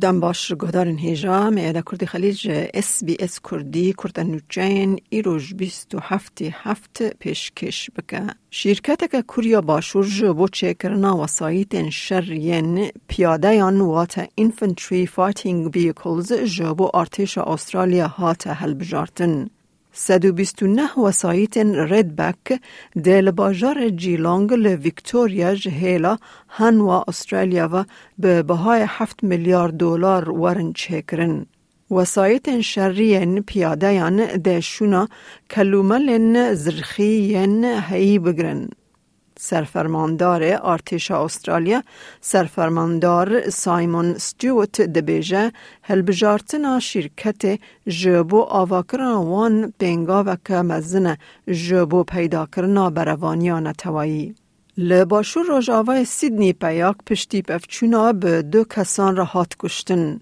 دم باش گهدارن هیجا میاده کردی خلیج اس بی اس کردی کردن نوچین ایروش بیست و هفتی هفت پیشکش بکه. شرکت که کوریا باشور جبو چه کرنا وسایت شرین پیاده یان وات انفنتری فایتینگ بیکلز جبو ارتش استرالیا هات هل بجارتن 129 وسایت رید بک دل باجار جیلانگ لویکتوریا جهیلا هنوا استرالیا و به بهای 7 میلیارد دلار ورن چکرن. وسایت شرین پیاده یان دشونا کلوملن زرخین هی بگرن. سرفرماندار ارتش استرالیا سرفرماندار سایمون ستیوت دبیجه هلبجارتنا شرکت جبو آواکرنا وان بینگا و که مزنه جبو پیدا کرنا بروانیان توایی. لباشور روژاوای سیدنی پیاک پشتی پفچونا به دو کسان را هات کشتن.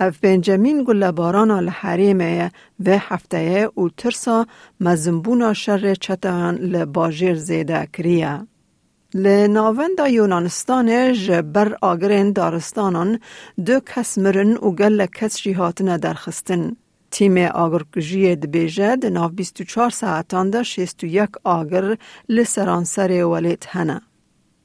اف بنجامین گل باران الحریمه و هفته او ترسا مزنبونا شر چتان لباجر زیده کریه. لناوند یونانستان جبر آگرین دارستانان دو کس مرن و گل کس جیهاتن درخستن. تیم آگرکجی دبیجه ده ناو 24 ساعتان ده 61 آگر لسرانسر ولیت هنه.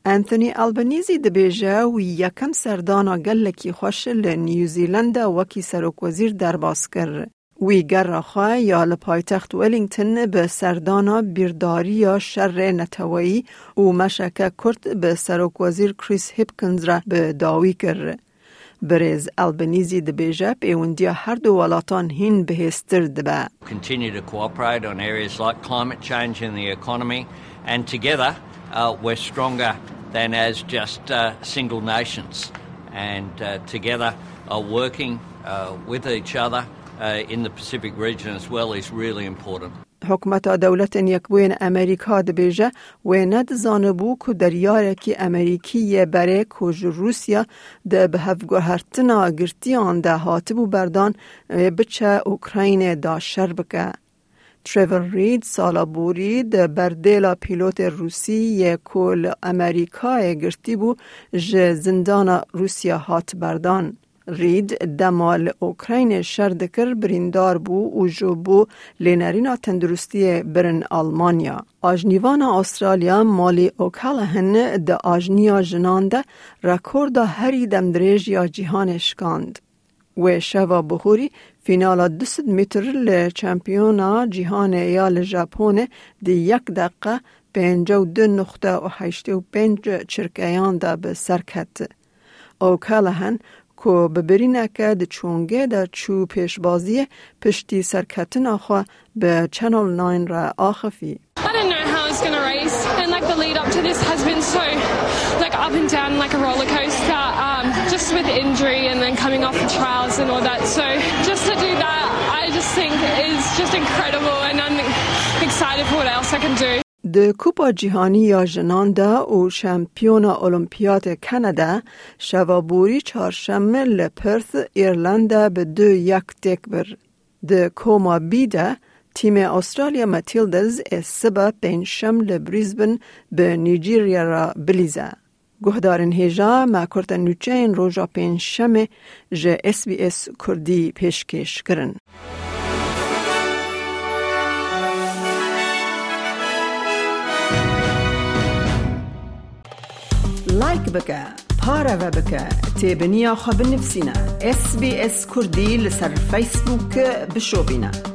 انتونی البنیزی دبیجه و یکم سردانا گلکی خوش لنیوزیلند وکی سروک وزیر درباس کر. وی خواه یا لپایتخت ولینگتن به سردانا بیرداری یا شر نتوایی و مشکه کرد به سروک وزیر کریس هیپکنز را به داوی کر. برز البنیزی دبیجه پیوندیا هر دو ولاتان هین بهستر دبه. Continue to cooperate on areas like climate change and the economy and together uh, we're stronger than as just uh, single nations. And uh, together, uh, working uh, with each other uh, in the Pacific region as well is really important. حکومت دولت یکبوین امریکا دبیجه و ند زانبو که در که امریکی بره کج روسیا ده به هفگوهرتنا گرتیان ده هاتبو بردان بچه اوکراین دا شر بکه. تریور رید سالا بوری ده بردیلا پیلوت روسی کل امریکای گرتی بو ج زندان روسیا هات بردان. رید دمال اوکراین شردکر بریندار بو و جو بو لینرینا تندرستی برن آلمانیا. آجنیوان استرالیا مالی اوکالهن ده آجنیا جنان ده رکوردا هری دمدریج یا جیهان اشکاند. و شوا بخوری فینال 200 متر ل چمپیونا جهان یا ل ژاپن دی یک دقیقه پنج و دو نقطه و هشت و پنج چرکیان دا به سرکت. او کالهن که ببرینه که د چونگه در چو پیشبازی پشتی سرکتن آخوا به چنل 9 را آخفی. Like the lead up to this has been so like up and down like a roller coaster just with injury and then coming off the trials and all that so just to do that I just think is just incredible and I'm excited for what else I can do د کوپا جهانی یا جنان دا و شمپیون المپیاد کانادا شوابوری چهارشنبه لپرث ایرلند به دو یک تک بر. د کوما بیده تیم استرالیا ماتیلدز سبا پنجشم لبریزبن به نیجیریا را بلیزه. گهدارن هیجا ما کرتن نوچین روژا پنجشم جه اس بی اس کردی پیشکش کرن. لایک بکه پارە بە بکە تێبنییا خە بنفسینە SسBS کوردی لەسەر فیسبووکە بشۆبینە.